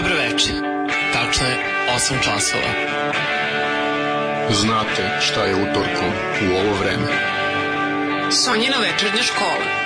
Dobroveče. Tačno je 8 časova. Znate šta je utorkom u ovo vreme? Sonjina večernja škola.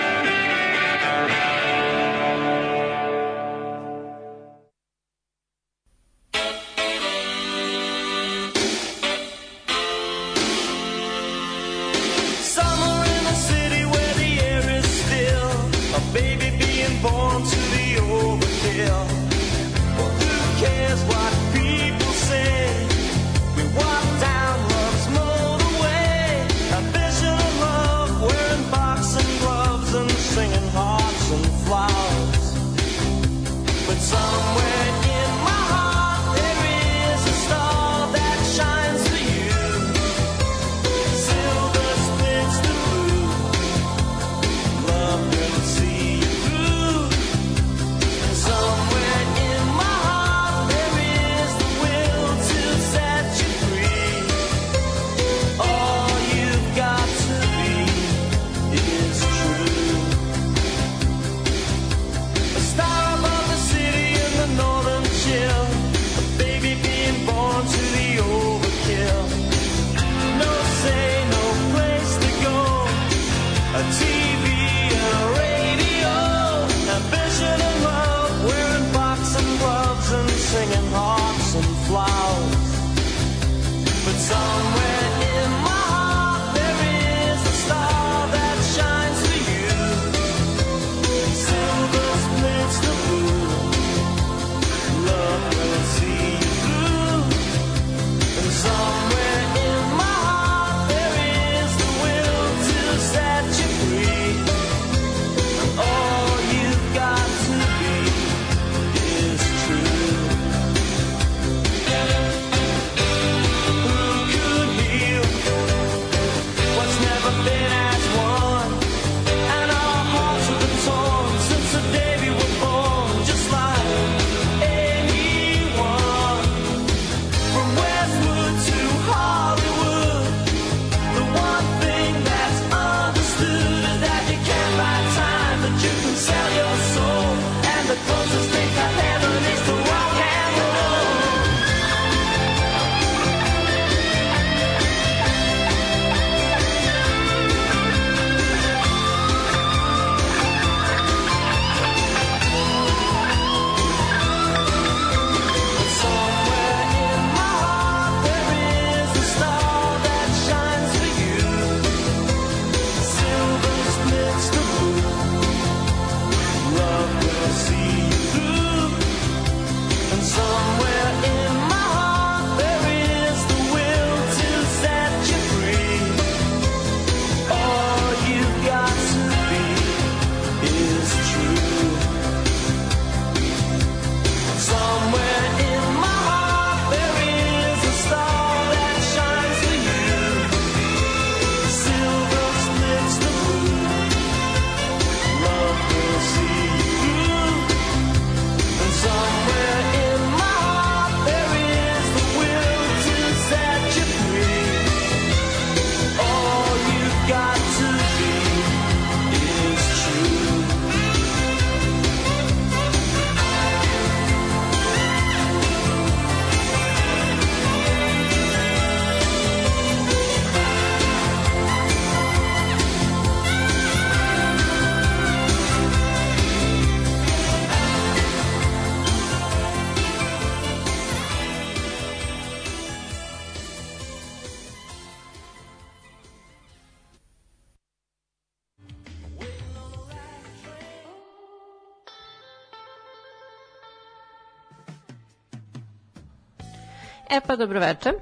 Pa dobroveče.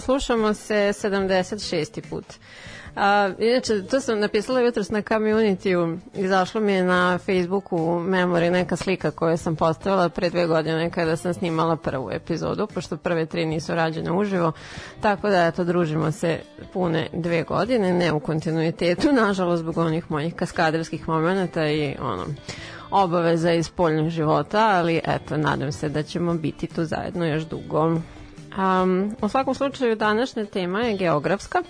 Slušamo se 76. put. A, inače, to sam napisala jutros na community-u, izašlo mi je na Facebooku memori neka slika koju sam postavila pre dve godine kada sam snimala prvu epizodu, pošto prve tri nisu rađene uživo, tako da eto, družimo se pune dve godine, ne u kontinuitetu, nažalost zbog onih mojih kaskaderskih momenta i ono, obaveza iz poljnog života, ali eto, nadam se da ćemo biti tu zajedno još dugo. Um, u svakom slučaju današnja tema je geografska,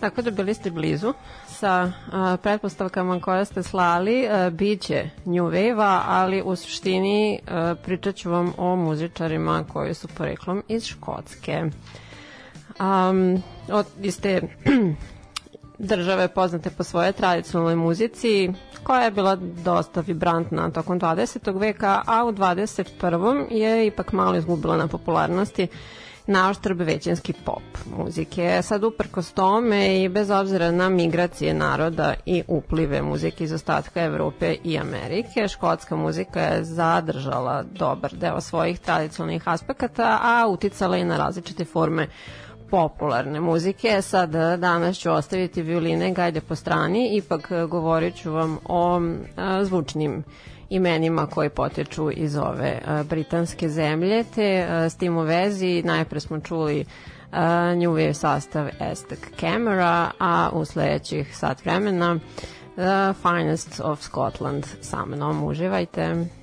tako da bili ste blizu sa a, pretpostavkama koje ste slali, a, bit će New Wave-a, ali u suštini a, pričat ću vam o muzičarima koji su poreklom iz Škotske. Um, od iste države poznate po svoje tradicionalnoj muzici, koja je bila dosta vibrantna tokom 20. veka, a u 21. je ipak malo izgubila na popularnosti na oštrb većinski pop muzike. Sad uprkos tome i bez obzira na migracije naroda i uplive muzike iz ostatka Evrope i Amerike, škotska muzika je zadržala dobar deo svojih tradicionalnih aspekata, a uticala i na različite forme popularne muzike. Sad danas ću ostaviti violine gajde po strani, ipak govorit ću vam o a, zvučnim imenima koji potječu iz ove a, britanske zemlje, te a, s tim u vezi najpre smo čuli uh, New Wave sastav Aztec Camera, a u sledećih sat vremena The Finest of Scotland sa mnom. Uživajte!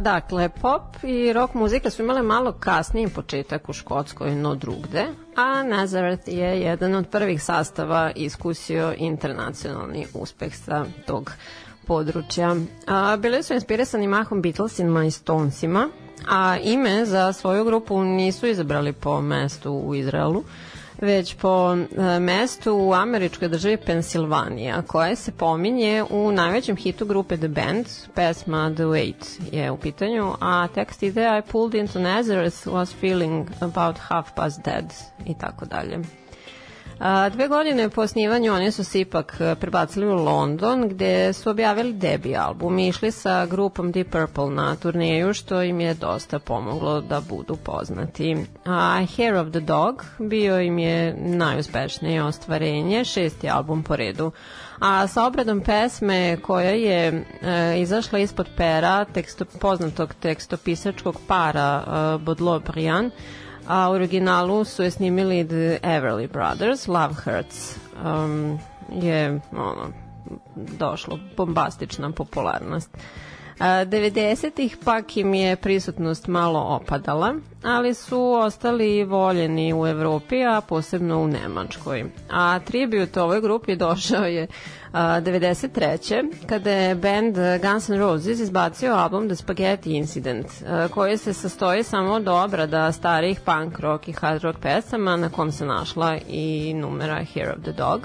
Dakle, pop i rock muzika su imale malo kasniji početak u Škotskoj, no drugde, a Nazareth je jedan od prvih sastava iskusio internacionalni uspeh sa tog područja. A, bili su inspirisani mahom Beatlesima i Stonesima, a ime za svoju grupu nisu izabrali po mestu u Izraelu, već po e, mestu u američkoj državi Pensilvanija, koja se pominje u najvećem hitu grupe The Band, pesma The Wait je u pitanju, a tekst ide I pulled into Nazareth, was feeling about half past dead i tako dalje. A, dve godine po osnivanju oni su se ipak e, prebacili u London gde su objavili debi album i išli sa grupom Deep Purple na turneju što im je dosta pomoglo da budu poznati. A Hair of the Dog bio im je najuspešnije ostvarenje, šesti album po redu. A sa obradom pesme koja je e, izašla ispod pera teksto, poznatog tekstopisačkog para e, Baudelaire Briand, a u originalu su je snimili The Everly Brothers, Love Hurts. Um, je ono, došlo bombastična popularnost. A, 90-ih pak im je prisutnost malo opadala, ali su ostali voljeni u Evropi, a posebno u Nemačkoj. A tribut ovoj grupi došao je a, 93. kada je band Guns N' Roses izbacio album The Spaghetti Incident, koji se sastoji samo od obrada starih punk rock i hard rock pesama na kom se našla i numera Hair of the Dog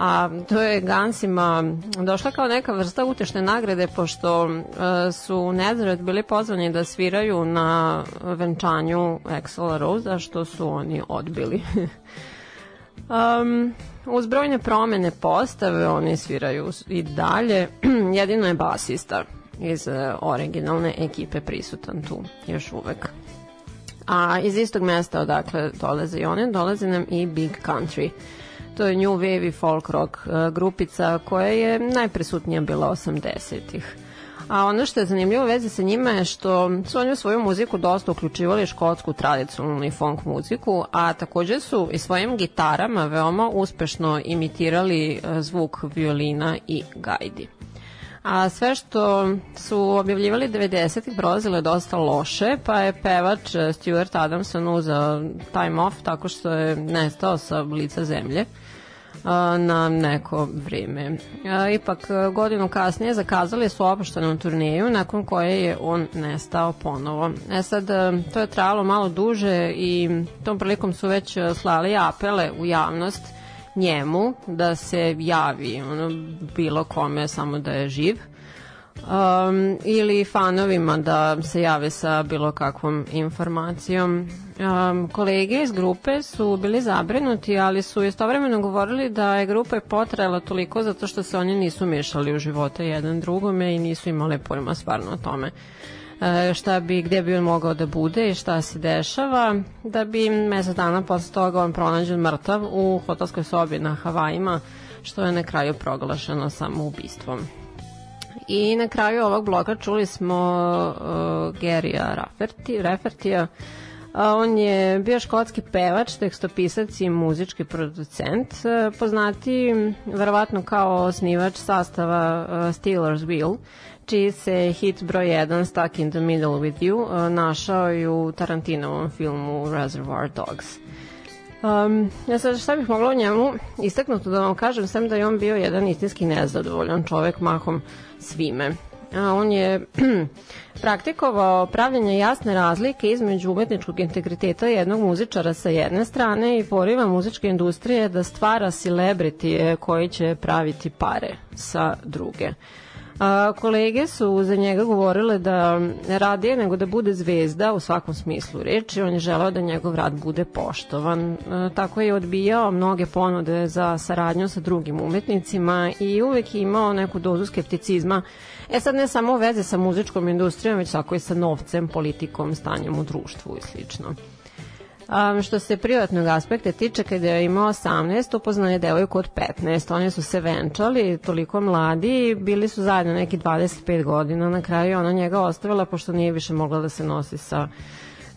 a to je Gansima došla kao neka vrsta utešne nagrade pošto uh, su Nazareth bili pozvani da sviraju na venčanju Axela Rose, što su oni odbili. um, uz brojne promene postave oni sviraju i dalje, jedino je basista iz uh, originalne ekipe prisutan tu još uvek. A iz istog mesta odakle dolaze i one, dolaze nam i Big Country. To je New Wave i folk rock uh, grupica koja je najprisutnija bila 80-ih. A ono što je zanimljivo u vezi sa njima je što su oni u svoju muziku dosta uključivali škotsku tradicionalnu i funk muziku, a takođe su i svojim gitarama veoma uspešno imitirali uh, zvuk violina i gajdi. A sve što su objavljivali 90-ih prolazilo je dosta loše, pa je pevač uh, Stuart Adamson uzao time off tako što je nestao sa lica zemlje na neko vreme. Ipak godinu kasnije zakazali su opuštenu turneju nakon koje je on nestao ponovo. E sad, to je trajalo malo duže i tom prilikom su već slali apele u javnost njemu da se javi ono, bilo kome samo da je živ um, ili fanovima da se jave sa bilo kakvom informacijom. Um, kolege iz grupe su bili zabrinuti, ali su istovremeno govorili da je grupa potrajala toliko zato što se oni nisu mešali u živote jedan drugome i nisu imali pojma stvarno o tome e, šta bi, gde bi on mogao da bude i šta se dešava, da bi mesec dana posle toga on pronađen mrtav u hotelskoj sobi na Havajima, što je na kraju proglašeno samoubistvom. I na kraju ovog bloga čuli smo uh, Gerija Rafferty, Raffertija, a on je bio škotski pevač, tekstopisac i muzički producent, uh, poznati verovatno kao osnivač sastava uh, Steelers Wheel, čiji se hit broj 1 Stuck in the Middle with You uh, našao i u Tarantinovom filmu Reservoir Dogs. Um, ja sad šta bih mogla o njemu istaknuti da vam kažem, sem da je on bio jedan istinski nezadovoljan čovek mahom svime. A on je praktikovao pravljanje jasne razlike između umetničkog integriteta jednog muzičara sa jedne strane i poriva muzičke industrije da stvara celebritije koji će praviti pare sa druge. A, kolege su za njega govorile da radije nego da bude zvezda u svakom smislu reči, on je želeo da njegov rad bude poštovan. A, tako je odbijao mnoge ponude za saradnju sa drugim umetnicima i uvek je imao neku dozu skepticizma. E sad ne samo veze sa muzičkom industrijom, već tako i sa novcem, politikom, stanjem u društvu i slično. Um, što se privatnog aspekta tiče, kada je imao 18, upoznao je devojku od 15. Oni su se venčali, toliko mladi, bili su zajedno neki 25 godina. Na kraju ona njega ostavila, pošto nije više mogla da se nosi sa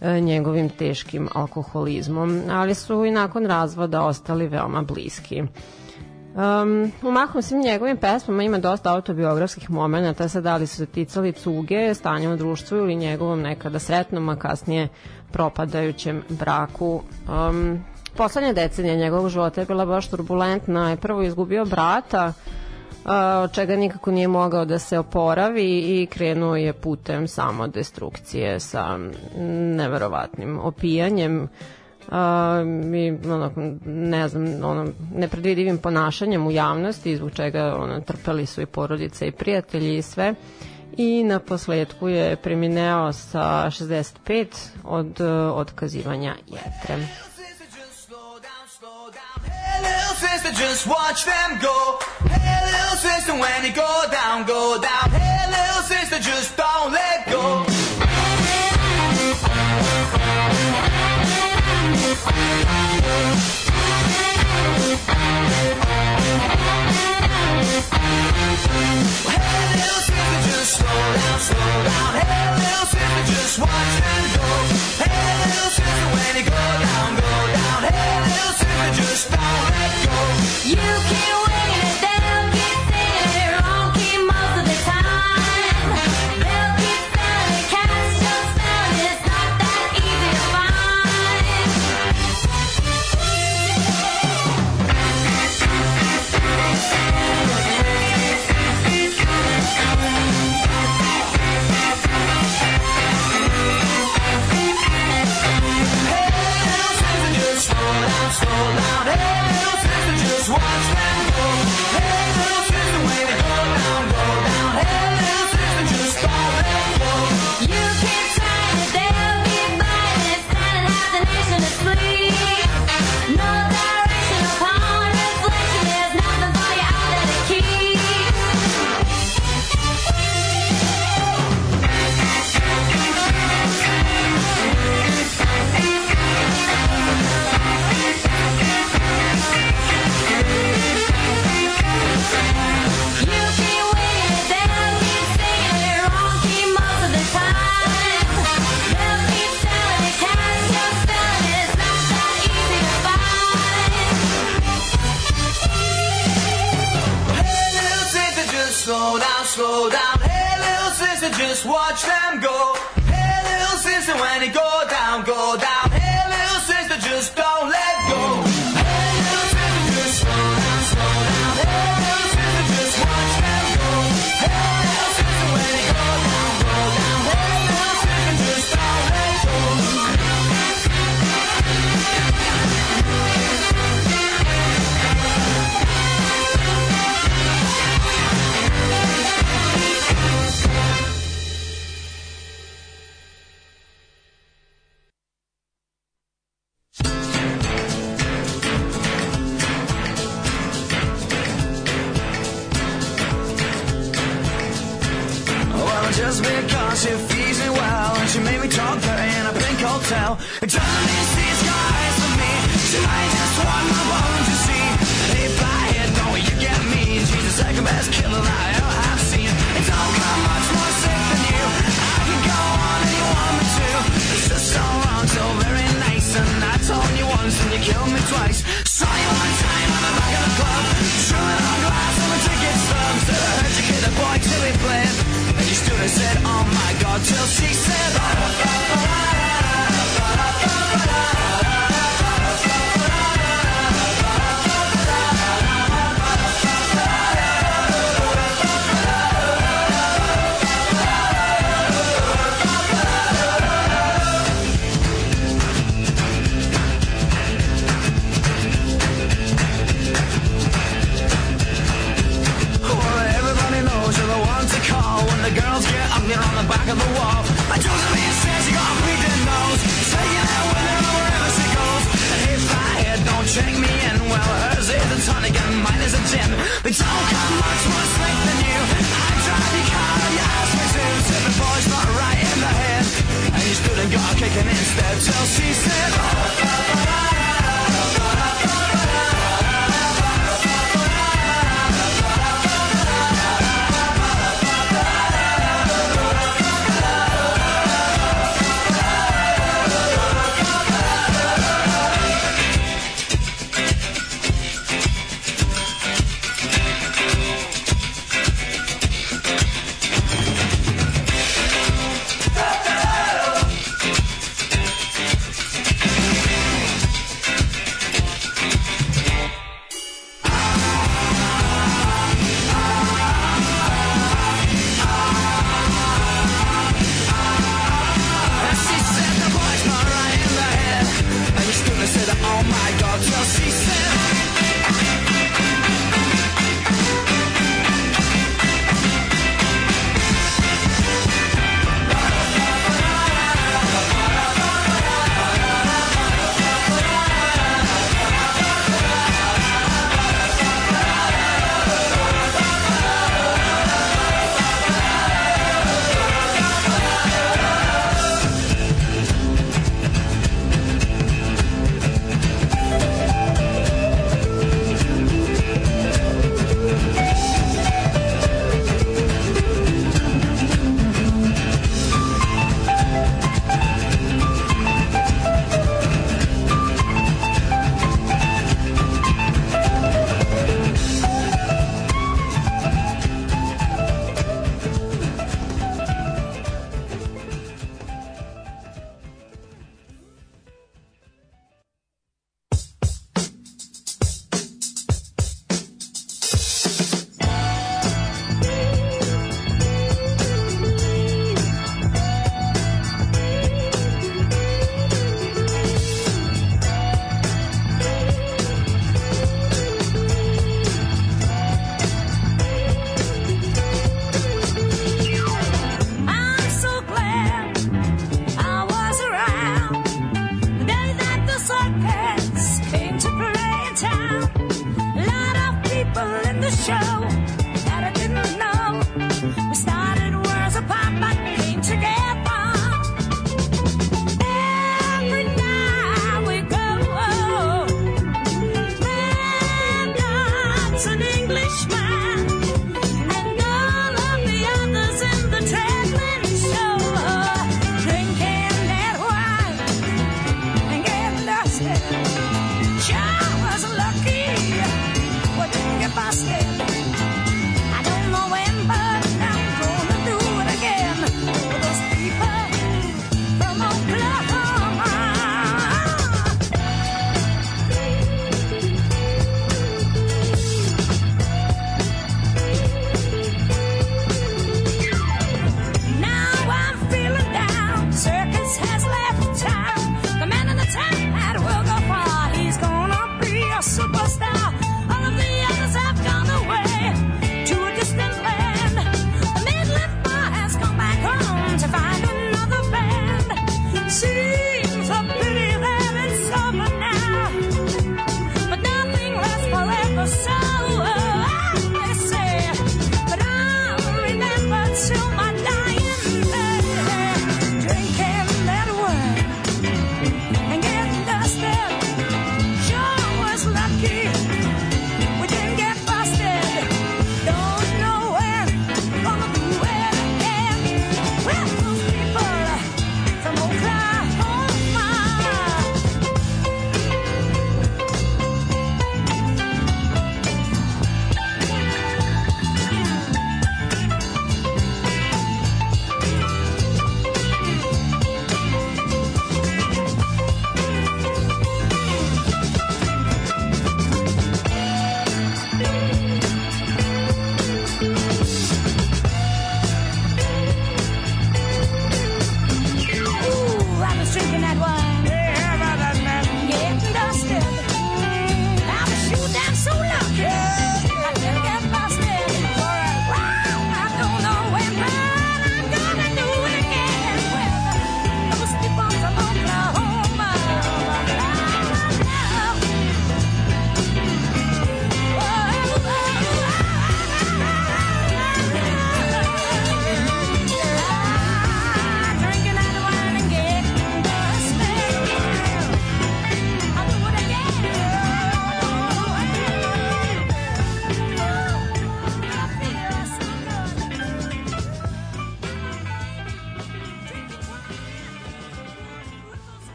e, njegovim teškim alkoholizmom, ali su i nakon razvoda ostali veoma bliski. Um, u mahom svim njegovim pesmama ima dosta autobiografskih momenta, sad da li su se ticali cuge, stanja u društvu ili njegovom nekada sretnom, a kasnije propadajućem braku. Um, poslednja decenija njegovog života je bila baš turbulentna. Je prvo izgubio brata, od čega nikako nije mogao da se oporavi i krenuo je putem samo destrukcije sa neverovatnim opijanjem uh, i ono, ne znam, ono, nepredvidivim ponašanjem u javnosti, zbog čega ono, trpeli su i porodice i prijatelji i sve. I na posledku je premineo sa 65 od otkazivanja jetre. Hey. Hey, little sister, just don't let go. You go down, go down. Hey little sister, just don't let go. You can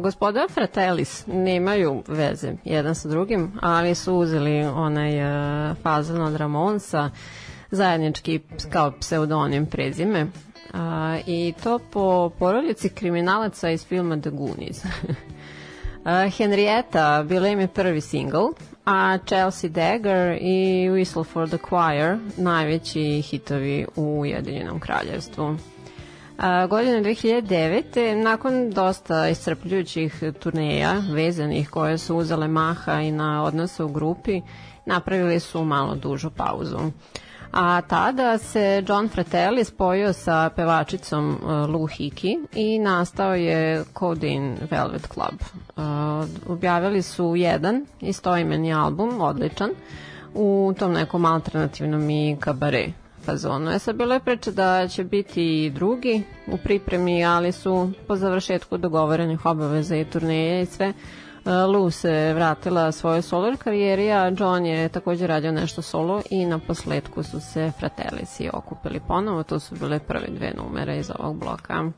gospoda Fratellis nemaju veze jedan sa drugim, ali su uzeli onaj uh, fazan od Ramonsa, zajednički kao pseudonim prezime, uh, i to po porodici kriminalaca iz filma The Goonies. Uh, Henrietta bila im je prvi single, a Chelsea Dagger i Whistle for the Choir najveći hitovi u Ujedinjenom kraljevstvu. A, godine 2009. nakon dosta iscrpljujućih turneja vezanih koje su uzele maha i na odnose u grupi, napravili su malo dužu pauzu. A tada se John Fratelli spojio sa pevačicom uh, Lou Hickey i nastao je Codeine Velvet Club. Uh, objavili su jedan istoimeni album, odličan, u tom nekom alternativnom i kabare fazonu. E sad bilo je priča da će biti i drugi u pripremi, ali su po završetku dogovorenih obaveza i turneje i sve Lu se vratila svojoj solo karijeri, a John je takođe radio nešto solo i na posledku su se Fratelisi okupili ponovo. To su bile prve dve numere iz ovog bloka.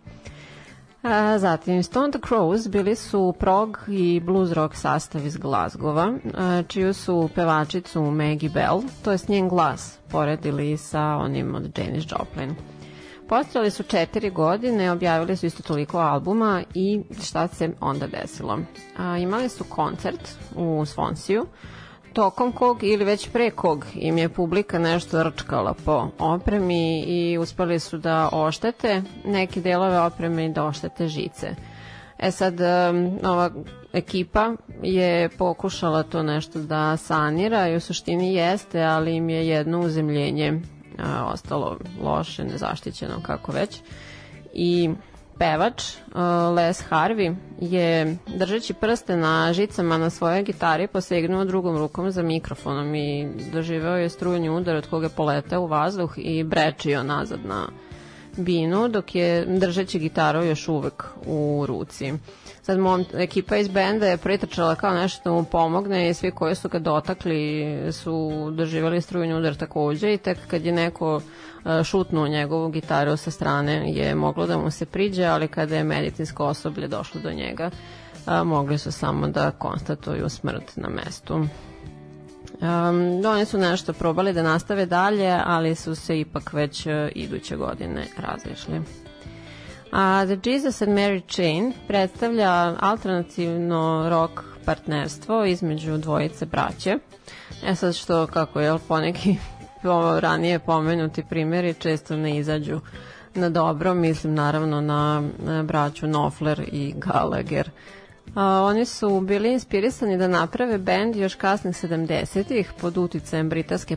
A, zatim Stone the Crows bili su prog i blues rock sastav iz Glazgova, čiju su pevačicu Maggie Bell, to je njen glas, poredili sa onim od Janis Joplin. Postojali su četiri godine, objavili su isto toliko albuma i šta se onda desilo? A, imali su koncert u Svonsiju, tokom kog ili već pre kog im je publika nešto rčkala po opremi i uspeli su da oštete neke delove opreme i da oštete žice. E sad, ova ekipa je pokušala to nešto da sanira i u suštini jeste, ali im je jedno uzemljenje ostalo loše, nezaštićeno, kako već. I pevač uh, Les Harvey je držeći prste na žicama na svojoj gitari posegnuo drugom rukom za mikrofonom i doživeo je strujni udar od koga je poletao u vazduh i brečio nazad na binu dok je držeći gitaru još uvek u ruci. Sad mom, ekipa iz benda je pritrčala kao nešto da mu pomogne i svi koji su ga dotakli su doživali strujni udar takođe i tek kad je neko e, šutnuo njegovu gitaru sa strane je moglo da mu se priđe, ali kada je medicinsko osoblje došlo do njega, a, mogli su samo da konstatuju smrt na mestu. Um, oni su nešto probali da nastave dalje, ali su se ipak već uh, iduće godine razišli. A The Jesus and Mary Chain predstavlja alternativno rock partnerstvo između dvojice braće. E sad što, kako je poneki ranije pomenuti primjeri često ne izađu na dobro, mislim naravno na, na braću Knopfler i Gallagher. A, oni su bili inspirisani da naprave bend još kasnih 70-ih pod uticajem britanske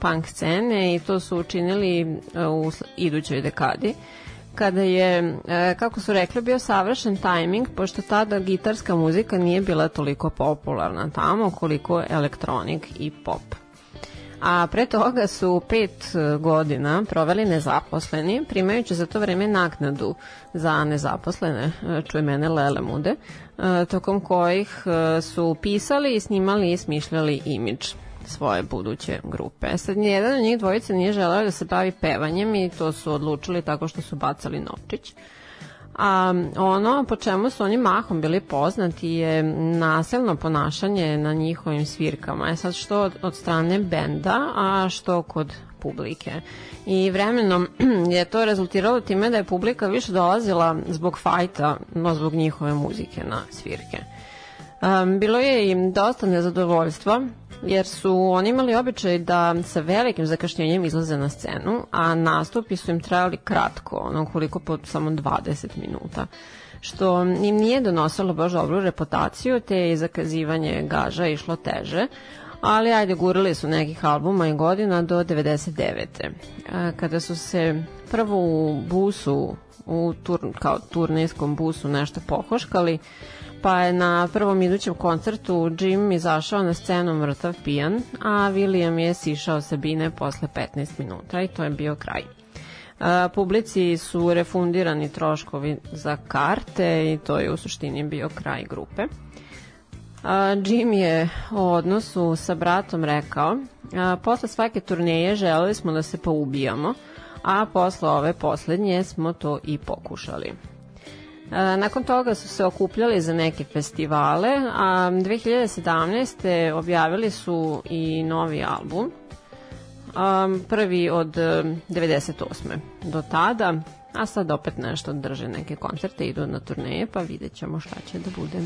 punk scene i to su učinili e, u idućoj dekadi kada je, e, kako su rekli, bio savršen tajming, pošto tada gitarska muzika nije bila toliko popularna tamo koliko elektronik i pop. A pre toga su pet e, godina proveli nezaposleni, primajući za to vreme naknadu za nezaposlene, e, čuje mene Lele Mude, tokom kojih su pisali snimali i smišljali imidž svoje buduće grupe. Sad, nijedan od njih dvojice nije želeo da se bavi pevanjem i to su odlučili tako što su bacali novčić. A ono po čemu su oni mahom bili poznati je nasilno ponašanje na njihovim svirkama. Je sad što od, od strane benda, a što kod publike. I vremenom je to rezultiralo time da je publika više dolazila zbog fajta, no zbog njihove muzike na svirke. Um, bilo je im dosta nezadovoljstva jer su oni imali običaj da sa velikim zakašnjenjem izlaze na scenu, a nastupi su im trajali kratko, ono koliko po samo 20 minuta što im nije donosilo baš dobru reputaciju, te je zakazivanje gaža išlo teže, ali ajde gurali su nekih albuma i godina do 99. Kada su se prvo u busu, u tur, kao turnijskom busu nešto pohoškali, pa je na prvom idućem koncertu Jim izašao na scenu mrtav pijan, a William je sišao sa bine posle 15 minuta i to je bio kraj. Publici su refundirani troškovi za karte i to je u suštini bio kraj grupe. Jim je o odnosu sa bratom rekao, posle svake turneje želeli smo da se poubijamo, a posle ove poslednje smo to i pokušali. Nakon toga su se okupljali za neke festivale, a 2017. objavili su i novi album, prvi od e, 98. do tada, a sad opet nešto drže neke koncerte, idu na turneje, pa vidjet ćemo šta će da bude.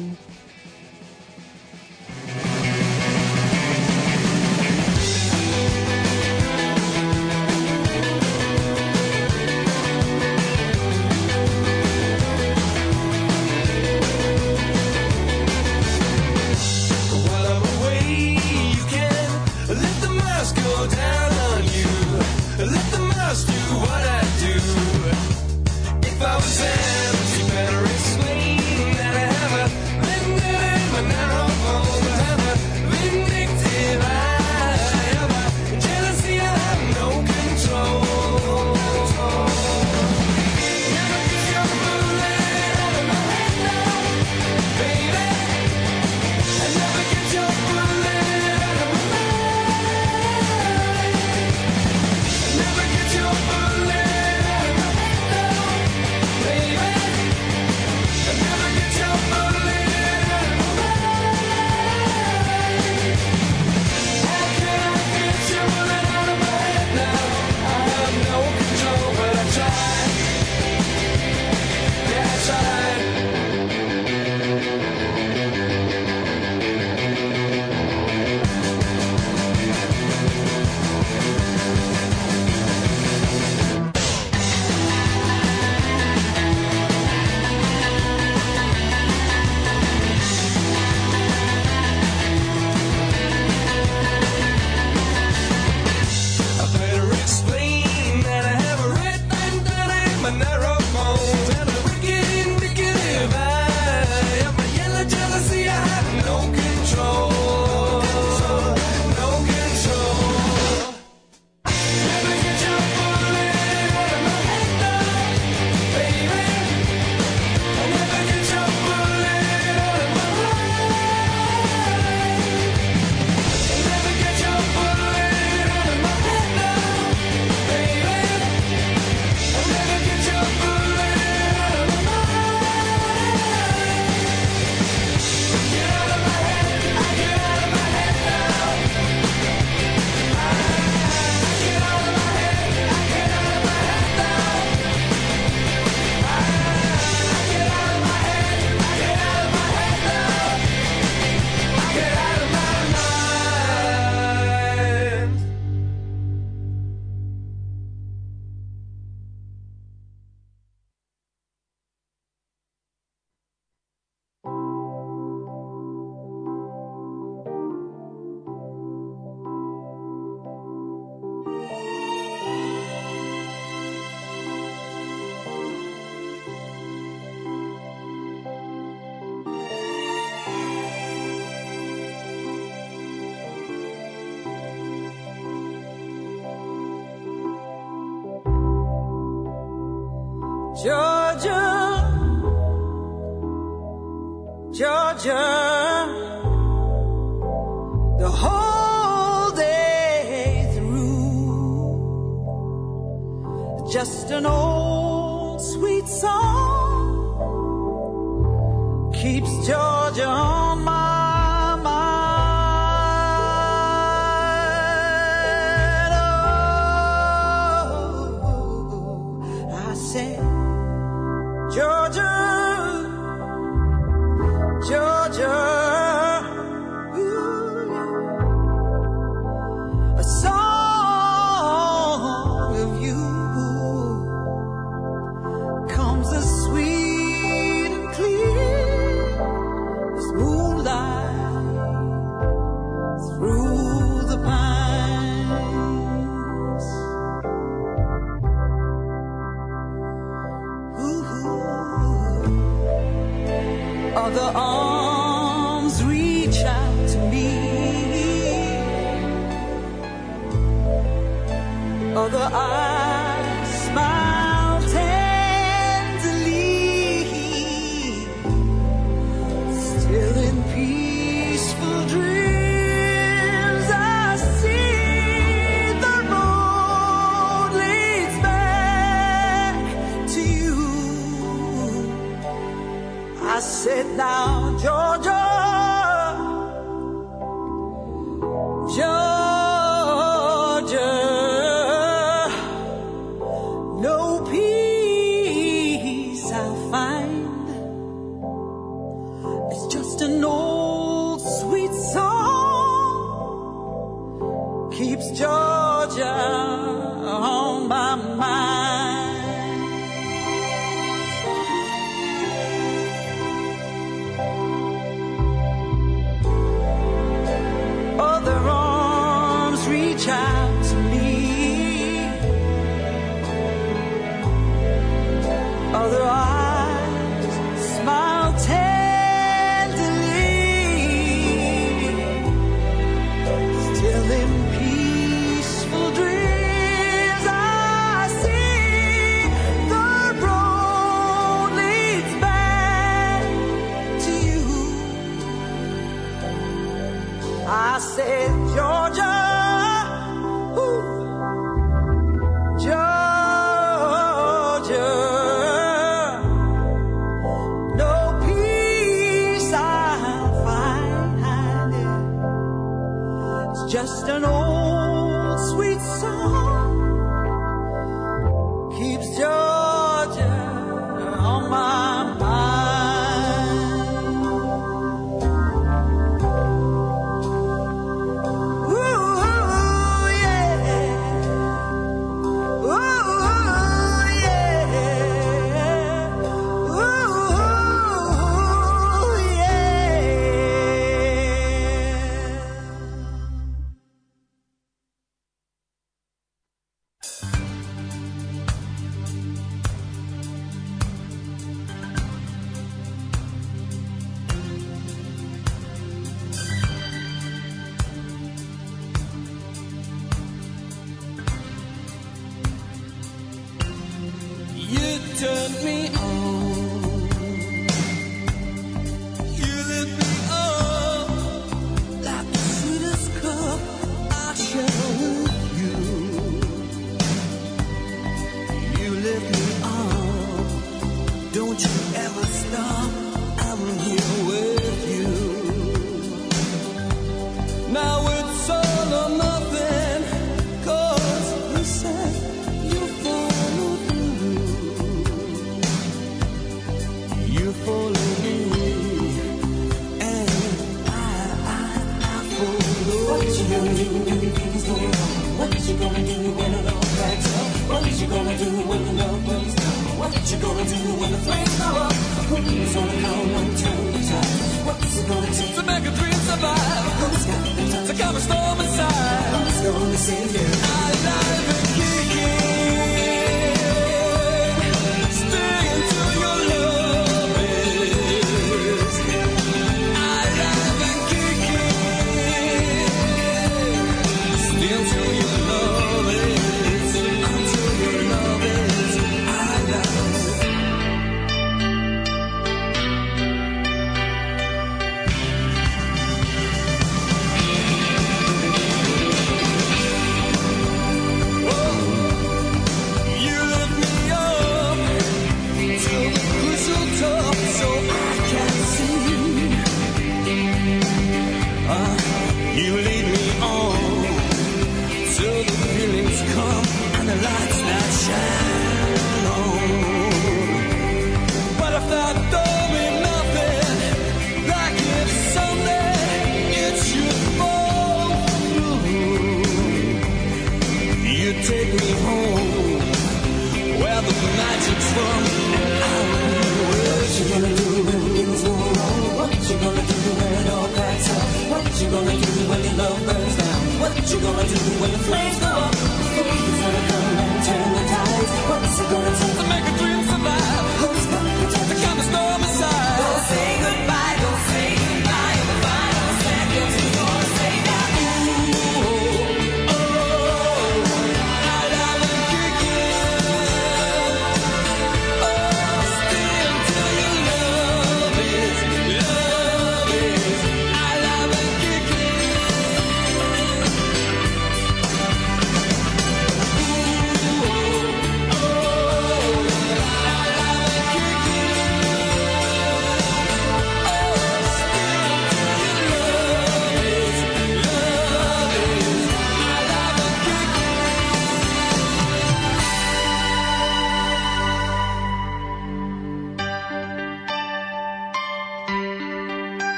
down.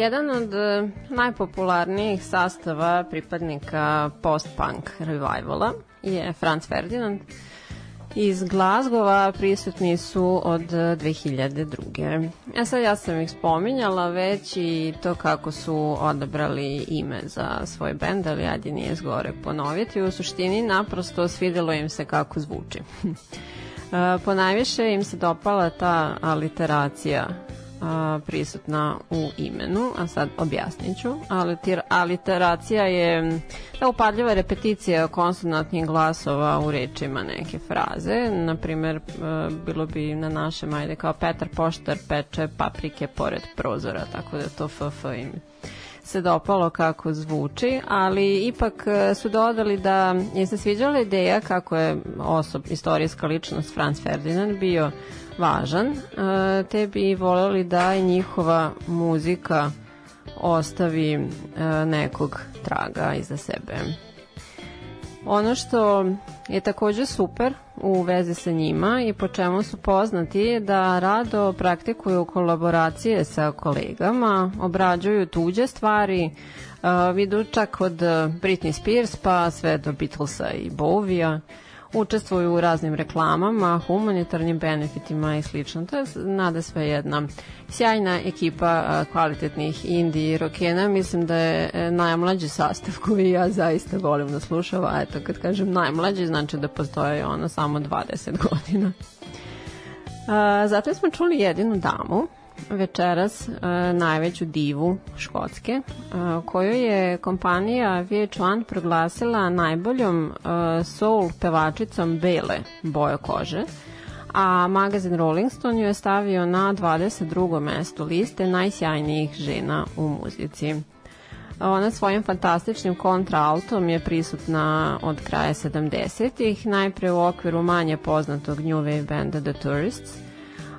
Jedan od e, najpopularnijih sastava pripadnika post-punk revivala je Franz Ferdinand. Iz Glazgova prisutni su od 2002. E sad ja sam ih spominjala već i to kako su odabrali ime za svoj bend, ali ajde nije zgore ponoviti. U suštini naprosto svidelo im se kako zvuči. E, Ponajviše im se dopala ta aliteracija a, prisutna u imenu, a sad objasnit ću. Alitir, aliteracija je ta upadljiva repeticija konsonantnih glasova u rečima neke fraze. Naprimer, e, bilo bi na našem, ajde, kao Petar Poštar peče paprike pored prozora, tako da to FF im se dopalo kako zvuči, ali ipak e, su dodali da je se sviđala ideja kako je osob, istorijska ličnost Franz Ferdinand bio važan, e, te bi voljeli da i njihova muzika ostavi e, nekog traga iza sebe. Ono što je takođe super u vezi sa njima i po čemu su poznati je da rado praktikuju kolaboracije sa kolegama, obrađuju tuđe stvari, uh, vidu čak od Britney Spears pa sve do Beatlesa i Bovija, učestvuju u raznim reklamama, humanitarnim benefitima i slično. To je nada sve jedna sjajna ekipa kvalitetnih indie rokena. Mislim da je e, najmlađi sastav koji ja zaista volim da slušam, a eto kad kažem najmlađi znači da postoje ono samo 20 godina. A, zatim smo čuli jedinu damu, večeras e, najveću divu Škotske, e, koju je kompanija VH1 proglasila najboljom e, soul pevačicom bele boje kože, a magazin Rolling Stone ju je stavio na 22. mesto liste najsjajnijih žena u muzici. Ona svojim fantastičnim kontraaltom je prisutna od kraja 70-ih, najpre u okviru manje poznatog New Wave benda The Tourists,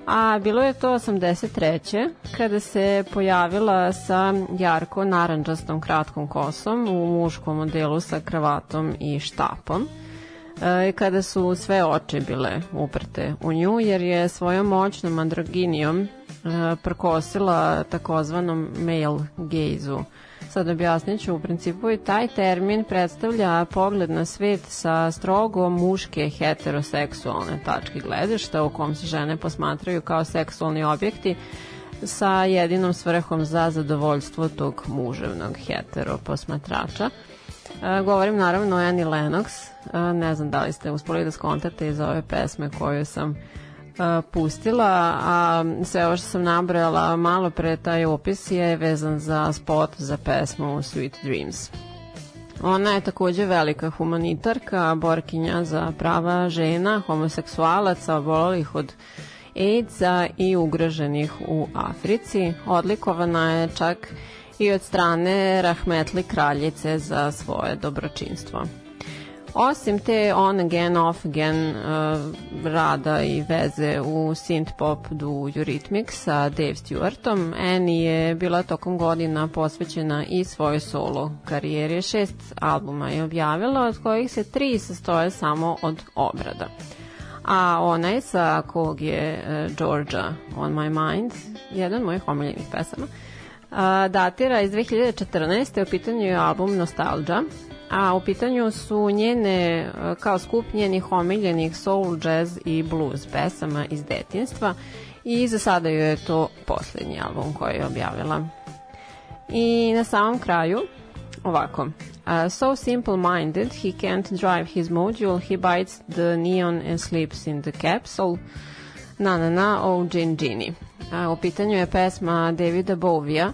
a bilo je to 83. kada se pojavila sa jarko naranđastom kratkom kosom u muškom modelu sa kravatom i štapom e, kada su sve oči bile uprte u nju jer je svojom moćnom androginijom e, prkosila takozvanom male gejzu Sad objasnit ću, u principu i taj termin predstavlja pogled na svet sa strogo muške heteroseksualne tačke gledišta u kom se žene posmatraju kao seksualni objekti sa jedinom svrhom za zadovoljstvo tog muževnog hetero posmatrača. E, govorim naravno o Annie Lennox, e, ne znam da li ste uspoli da skontate iz ove pesme koju sam pustila, a sve ovo što sam nabrala malo pre taj opis je vezan za spot za pesmu Sweet Dreams. Ona je takođe velika humanitarka, borkinja za prava žena, homoseksualaca, obolelih od AIDS-a i ugroženih u Africi. Odlikovana je čak i od strane Rahmetli kraljice za svoje dobročinstvo. Osim te on again, off again uh, rada i veze u synth pop du Eurythmics sa Dave Stewartom, Annie je bila tokom godina posvećena i svojoj solo karijeri. Šest albuma je objavila, od kojih se tri sastoje samo od obrada. A onaj sa kog je uh, Georgia on my mind, jedan mojih omiljenih pesama, uh, datira iz 2014. u pitanju je album Nostalgia, a u pitanju su njene, e, kao skup njenih omiljenih soul, jazz i blues pesama iz detinstva i za sada joj je to poslednji album koji je objavila. I na samom kraju, ovako, Uh, so simple-minded, he can't drive his module, he bites the neon and sleeps in the capsule. Na na na, oh Gin Gini. Uh, u pitanju je pesma Davida Bovija,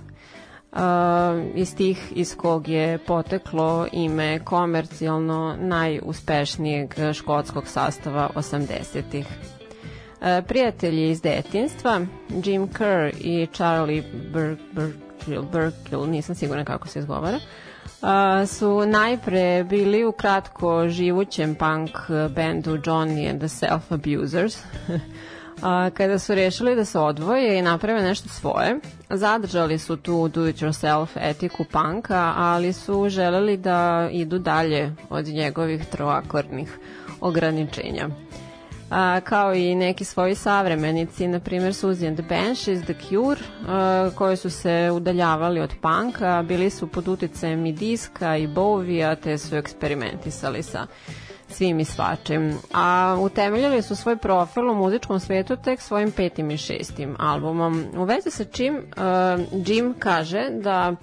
iz tih iz kog je poteklo ime komercijalno najuspešnijeg škotskog sastava 80-ih. Uh, prijatelji iz detinstva, Jim Kerr i Charlie Burkill, Burkill nisam sigurna kako se izgovara, Uh, su najpre bili u kratko živućem punk bendu Johnny and the Self Abusers a, kada su rešili da se odvoje i naprave nešto svoje, zadržali su tu do-it-yourself etiku panka, ali su želeli da idu dalje od njegovih troakornih ograničenja. a, kao i neki svoji savremenici, na primjer Suzy and the Banshees, The Cure, a, koji su se udaljavali od panka, bili su pod uticajem i diska i bovija, te su eksperimentisali sa svim i svačim. A utemeljili su svoj profil u muzičkom svetu tek svojim petim i šestim albumom. U vezi sa čim uh, Jim kaže da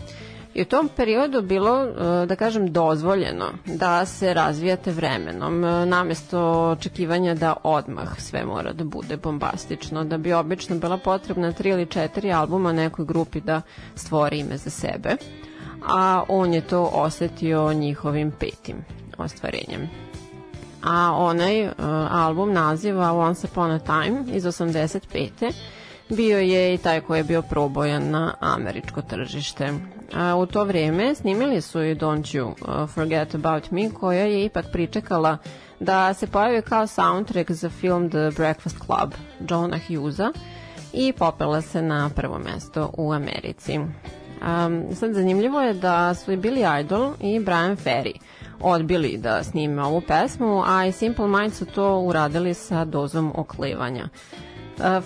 I u tom periodu bilo, e, da kažem, dozvoljeno da se razvijate vremenom, e, namesto očekivanja da odmah sve mora da bude bombastično, da bi obično bila potrebna tri ili četiri albuma nekoj grupi da stvori ime za sebe, a on je to osetio njihovim petim ostvarenjem. A onaj uh, album naziva Once Upon a Time iz 85 bio je i taj koji je bio probojan na američko tržište. A, u to vreme snimili su i Don't You uh, Forget About Me, koja je ipak pričekala da se pojavi kao soundtrack za film The Breakfast Club Johna Hughesa i popela se na prvo mesto u Americi. Um, sad zanimljivo je da su i Billy Idol i Brian Ferry odbili da snime ovu pesmu, a i Simple Minds su to uradili sa dozom oklevanja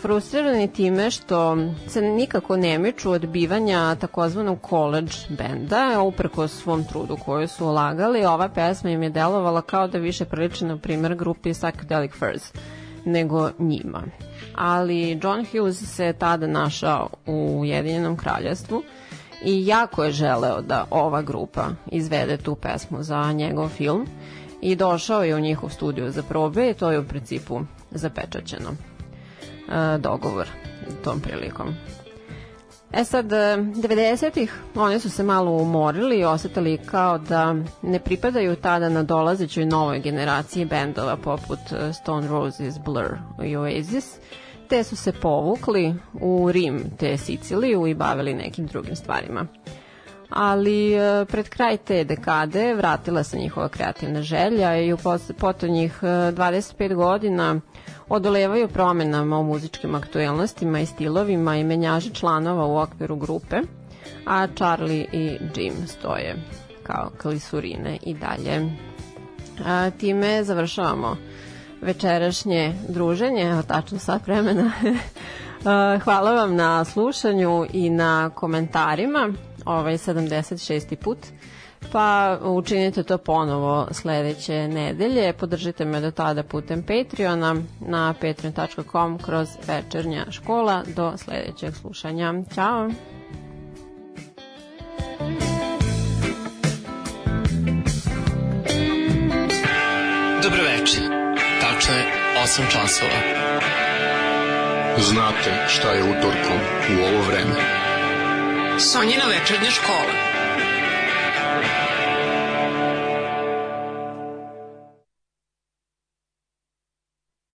frustrirani time što se nikako ne miču od bivanja takozvanog college benda, uprko svom trudu koju su ulagali, ova pesma im je delovala kao da više priliči na primer grupi Psychedelic Furs nego njima. Ali John Hughes se tada našao u Ujedinjenom kraljestvu i jako je želeo da ova grupa izvede tu pesmu za njegov film i došao je u njihov studio za probe i to je u principu zapečaćeno dogovor tom prilikom. E sad, 90-ih oni su se malo umorili i osetali kao da ne pripadaju tada na dolazećoj novoj generaciji bendova poput Stone Roses, Blur i Oasis, te su se povukli u Rim te Siciliju i bavili nekim drugim stvarima. Ali pred kraj te dekade vratila se njihova kreativna želja i u potonjih 25 godina odolevaju promenama u muzičkim aktuelnostima i stilovima i menjaži članova u okviru grupe, a Charlie i Jim stoje kao klisurine i dalje. A, time završavamo večerašnje druženje, tačno sat vremena. Hvala vam na slušanju i na komentarima, ovaj 76. put pa učinite to ponovo sledeće nedelje. Podržite me do tada putem Patreona na patreon.com kroz večernja škola. Do sledećeg slušanja. Ćao! Dobro večer. Tačno je 8 časova. Znate šta je utorkom u ovo vreme. Sonjina večernja škola.